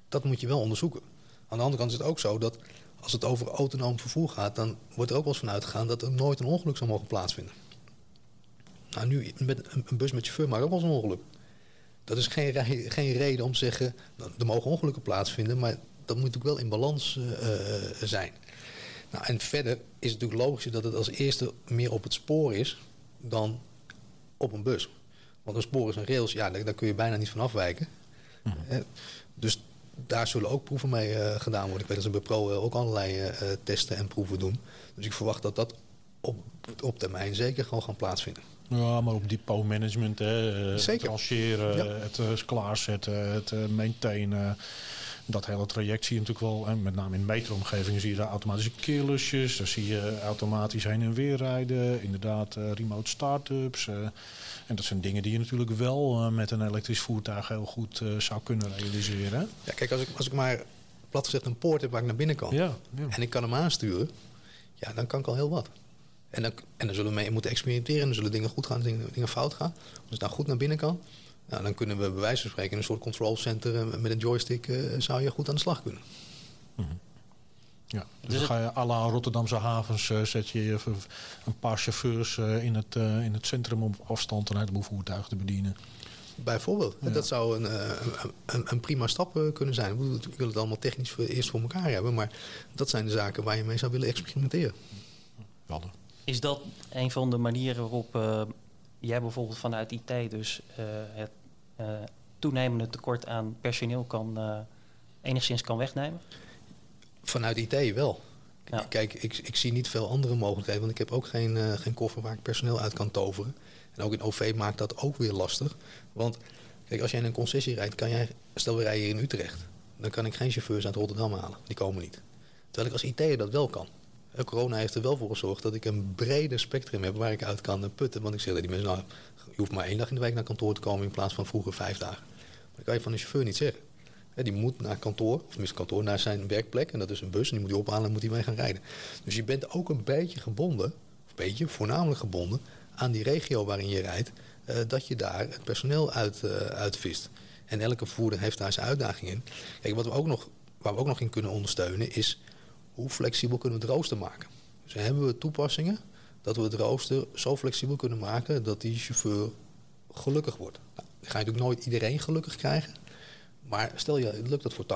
dat moet je wel onderzoeken. Aan de andere kant is het ook zo dat als het over autonoom vervoer gaat, dan wordt er ook wel eens van uitgegaan dat er nooit een ongeluk zou mogen plaatsvinden. Nou, nu met een, bus met chauffeur maakt ook wel eens een ongeluk. Dat is geen, geen reden om te zeggen, nou, er mogen ongelukken plaatsvinden, maar dat moet natuurlijk wel in balans eh, eh, zijn. Nou, en verder is het natuurlijk logisch dat het als eerste meer op het spoor is dan op een bus. Want een spoor is een rails, ja, daar, daar kun je bijna niet van afwijken. Eh, dus daar zullen ook proeven mee eh, gedaan worden. Ik weet dat ze bij Pro eh, ook allerlei testen en proeven doen. Dus ik verwacht dat dat op, op termijn zeker gewoon gaan plaatsvinden. Ja, maar op depot management, hè, Zeker. rangeren, Ja. het eh, klaarzetten, het maintainen. Dat hele traject zie je natuurlijk wel. En met name in metroomgevingen zie je daar automatische keerlusjes. Daar zie je automatisch heen en weer rijden. Inderdaad, eh, remote start-ups. eh. en dat zijn dingen die je natuurlijk wel eh, met een elektrisch voertuig heel goed zou kunnen realiseren. Ja, kijk, als ik, als ik maar plat gezegd een poort heb waar ik naar binnen kan... Ja, ja. en ik kan hem aansturen, ja, dan kan ik al heel wat. En dan, en dan zullen we mee moeten experimenteren. En dan zullen dingen goed gaan, dingen, dingen fout gaan. Als het nou goed naar binnen kan, nou, dan kunnen we bij wijze van spreken in een soort control center eh, met een joystick eh, zou je goed aan de slag kunnen. Ja, dus Dus dan ga je à la Rotterdamse havens eh, zet je even een paar chauffeurs eh, in, het, eh, in het centrum op afstand een heleboel voertuigen te bedienen. Bijvoorbeeld. Ja. Dat zou een, eh, een, een, prima stap kunnen zijn. Ik bedoel, Ik wil het allemaal technisch voor, eerst voor elkaar hebben. Maar dat zijn de zaken waar je mee zou willen experimenteren. Is dat een van de manieren waarop eh, jij bijvoorbeeld vanuit IT dus het toenemende tekort aan personeel kan, enigszins kan wegnemen? Vanuit IT wel. Kijk, ik, ik zie niet veel andere mogelijkheden, want ik heb ook geen, uh, geen koffer waar ik personeel uit kan toveren. En ook in OV maakt dat ook weer lastig. Want kijk, als jij in een concessie rijdt, kan jij, stel we rijden hier in Utrecht, dan kan ik geen chauffeurs uit Rotterdam halen. Die komen niet. Terwijl ik als IT'er dat wel kan. Corona heeft er wel voor gezorgd dat ik een breder spectrum heb waar ik uit kan putten. Want ik zeg dat die mensen, nou, je hoeft maar één dag in de week naar kantoor te komen in plaats van vroeger vijf dagen. Dat kan je van een chauffeur niet zeggen die moet naar kantoor, of tenminste kantoor, naar zijn werkplek. En dat is een bus en die moet hij ophalen en moet hij mee gaan rijden. Dus je bent ook een beetje gebonden, of een beetje, voornamelijk gebonden, aan die regio waarin je rijdt. Uh, dat je daar het personeel uit, uitvist. En elke vervoerder heeft daar zijn uitdaging in. Kijk, wat we ook nog, waar we ook nog in kunnen ondersteunen is hoe flexibel kunnen we het rooster maken. Dus hebben we toepassingen dat we het rooster zo flexibel kunnen maken dat die chauffeur gelukkig wordt. Nou, dan ga je natuurlijk nooit iedereen gelukkig krijgen. Maar stel je, lukt dat voor 80%,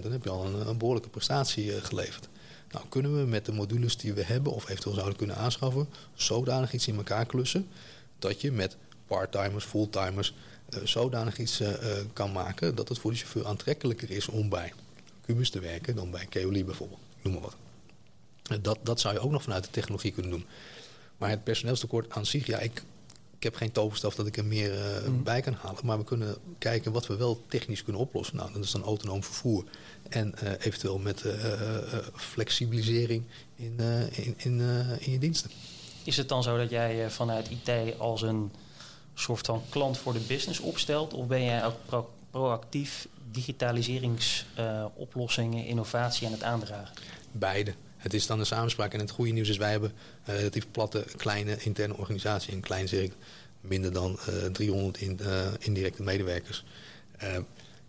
dan heb je al een, een behoorlijke prestatie uh, geleverd. Nou, kunnen we met de modules die we hebben of eventueel zouden kunnen aanschaffen, zodanig iets in elkaar klussen dat je met parttimers, fulltimers uh, zodanig iets uh, kan maken dat het voor de chauffeur aantrekkelijker is om bij Cubus te werken dan bij Keoli bijvoorbeeld. Noem maar wat. Dat, dat zou je ook nog vanuit de technologie kunnen doen. Maar het personeelstekort aan zich, ja, ik ik heb geen toverstaf dat ik er meer uh, bij kan halen. Maar we kunnen kijken wat we wel technisch kunnen oplossen. Nou, dat is dan autonoom vervoer. En uh, eventueel met uh, flexibilisering in, in, in, in je diensten. Is het dan zo dat jij vanuit IT als een soort van klant voor de business opstelt? Of ben jij ook pro proactief digitaliseringsoplossingen, innovatie aan het aandragen? Beide. Het is dan een samenspraak. En het goede nieuws is, wij hebben een relatief platte, kleine interne organisatie. Een klein zeg minder dan uh, eh, 300 in, uh, indirecte medewerkers.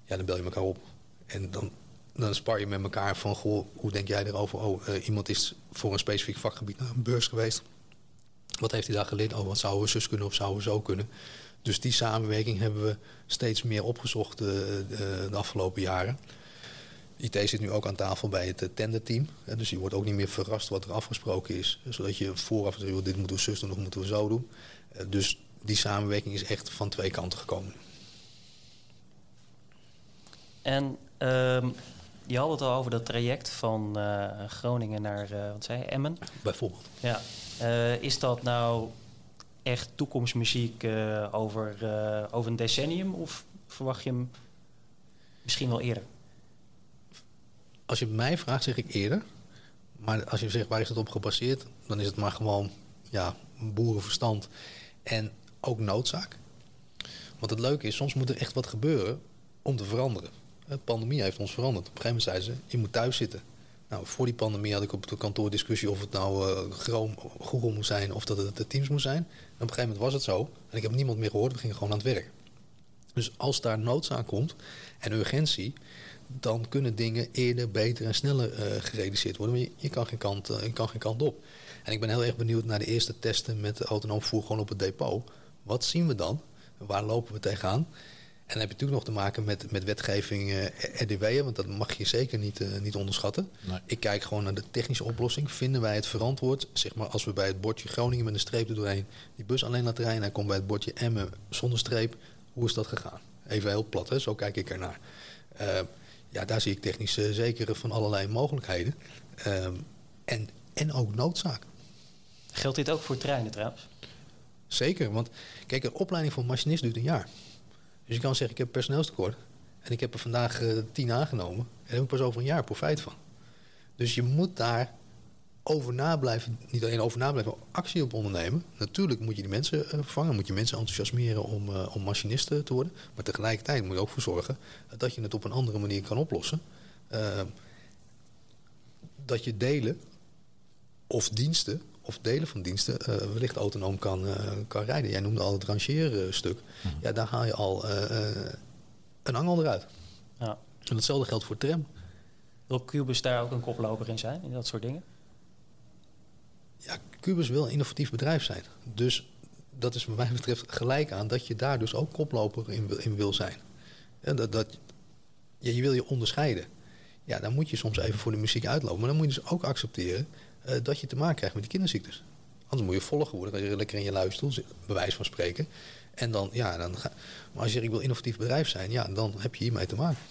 Ja, dan bel je elkaar op. En dan, dan spar je met elkaar van, goh, hoe denk jij erover? Oh, iemand is voor een specifiek vakgebied naar een beurs geweest. Wat heeft hij daar geleerd? Oh, wat zouden we zus kunnen of zouden we zo kunnen? Dus die samenwerking hebben we steeds meer opgezocht de, de afgelopen jaren. IT zit nu ook aan tafel bij het tenderteam. Dus je wordt ook niet meer verrast wat er afgesproken is. Zodat je vooraf zegt, dit moeten we zus doen of moeten we zo doen. Dus die samenwerking is echt van twee kanten gekomen. En ehm, je had het al over dat traject van uh, Groningen naar uh, wat zei je, Emmen. Bijvoorbeeld. Ja. Uh, is dat nou echt toekomstmuziek over, over een decennium of verwacht je hem misschien wel eerder? Als je mij vraagt, zeg ik eerder. Maar als je zegt waar is het op gebaseerd, dan is het maar gewoon ja, boerenverstand. En ook noodzaak. Want het leuke is, soms moet er echt wat gebeuren om te veranderen. De pandemie heeft ons veranderd. Op een gegeven moment zeiden ze, je moet thuis zitten. Nou, voor die pandemie had ik op de kantoor discussie of het nou uh, Google moest zijn of dat het de Teams moest zijn. Op een gegeven moment was het zo. En ik heb niemand meer gehoord, we gingen gewoon aan het werk. Dus als daar noodzaak komt en urgentie, dan kunnen dingen eerder, beter en sneller uh, gerealiseerd worden. Maar je, kan geen kant, uh, je kan geen kant op. En ik ben heel erg benieuwd naar de eerste testen met autonoom voer gewoon op het depot. Wat zien we dan? Waar lopen we tegenaan? En dan heb je natuurlijk nog te maken met, met wetgeving uh, eh, RDW'en, want dat mag je zeker niet, uh, niet onderschatten. Nee. Ik kijk gewoon naar de technische oplossing. Vinden wij het verantwoord, zeg maar als we bij het bordje Groningen met een streep er doorheen die bus alleen laten rijden en hij komt bij het bordje Emmen zonder streep, hoe is dat gegaan? Even heel plat, hè? zo kijk ik ernaar. Uh, ja, daar zie ik technisch zeker van allerlei mogelijkheden. Ehm, en, en ook noodzaak. Geldt dit ook voor treinen trouwens? Zeker, want kijk, een opleiding voor machinist duurt een jaar. Dus je kan zeggen, ik heb personeelstekort. En ik heb er vandaag uh, tien aangenomen. En daar heb ik pas over een jaar profijt van. Dus je moet daar over na blijven, niet alleen over na blijven, maar actie op ondernemen. Natuurlijk moet je die mensen uh, vervangen, moet je mensen enthousiasmeren om, uh, om machinisten te worden. Maar tegelijkertijd moet je ook voor zorgen dat je het op een andere manier kan oplossen. dat je delen of diensten of delen van diensten uh, wellicht autonoom kan, uh, kan rijden. Jij noemde al het rangeerstuk. Mm Ja, daar haal je al uh, een angel eruit. Ja. En hetzelfde geldt voor tram. Wil Cubus daar ook een koploper in zijn, in dat soort dingen? Ja, Cubus wil een innovatief bedrijf zijn. Dus dat is wat mij betreft gelijk aan dat je daar dus ook koploper in, in wil zijn. En dat, dat, ja, je wil je onderscheiden. Ja, dan moet je soms even voor de muziek uitlopen. Maar dan moet je dus ook accepteren uh, dat je te maken krijgt met die kinderziektes. Anders moet je volgen worden. Dan je lekker in je luistoel, bewijs van spreken. En dan, ja, dan ga, maar als je ik wil innovatief bedrijf zijn, ja, dan heb je hiermee te maken.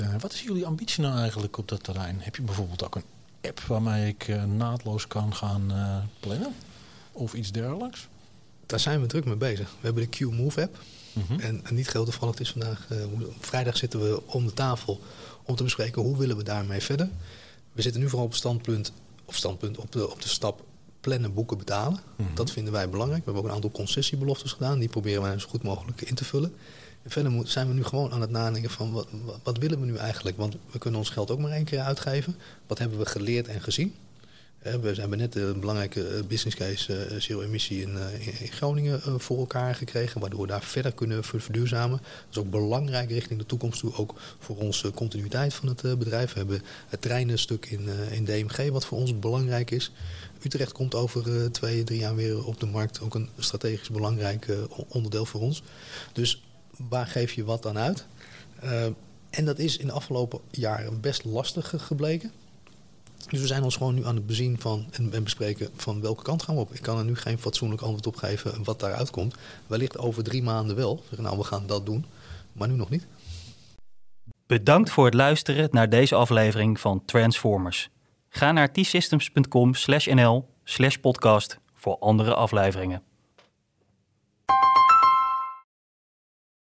Uh, wat is jullie ambitie nou eigenlijk op dat terrein? Heb je bijvoorbeeld ook een app waarmee ik uh, naadloos kan gaan plannen? Of iets dergelijks? Daar zijn we druk mee bezig. We hebben de Q-Move app. Mm -hmm. en, en, niet heel toevallig, het is vandaag, vrijdag zitten we om de tafel om te bespreken hoe willen we daarmee verder. We zitten nu vooral op standpunt, of standpunt op de, op de stap plannen, boeken, betalen. Mm -hmm. Dat vinden wij belangrijk. We hebben ook een aantal concessiebeloftes gedaan. Die proberen wij zo goed mogelijk in te vullen. En verder zijn we nu gewoon aan het nadenken van wat, wat, willen we nu eigenlijk? Want we kunnen ons geld ook maar één keer uitgeven. Wat hebben we geleerd en gezien? We hebben net een belangrijke business case zero emissie in, in Groningen voor elkaar gekregen, waardoor we daar verder kunnen verduurzamen. Dat is ook belangrijk richting de toekomst toe, ook voor onze continuïteit van het bedrijf. We hebben het treinenstuk in, in DMG, wat voor ons belangrijk is. Utrecht komt over twee, drie jaar weer op de markt, ook een strategisch belangrijk onderdeel voor ons. Dus waar geef je wat dan uit? En dat is in de afgelopen jaren best lastig gebleken. Dus we zijn ons gewoon nu aan het bezien van en, en, bespreken van welke kant gaan we op. Ik kan er nu geen fatsoenlijk antwoord op geven wat daaruit komt. Wellicht over drie maanden wel. Nou, we gaan dat doen. Maar nu nog niet. Bedankt voor het luisteren naar deze aflevering van Transformers. Ga naar t-systems.com nl podcast voor andere afleveringen.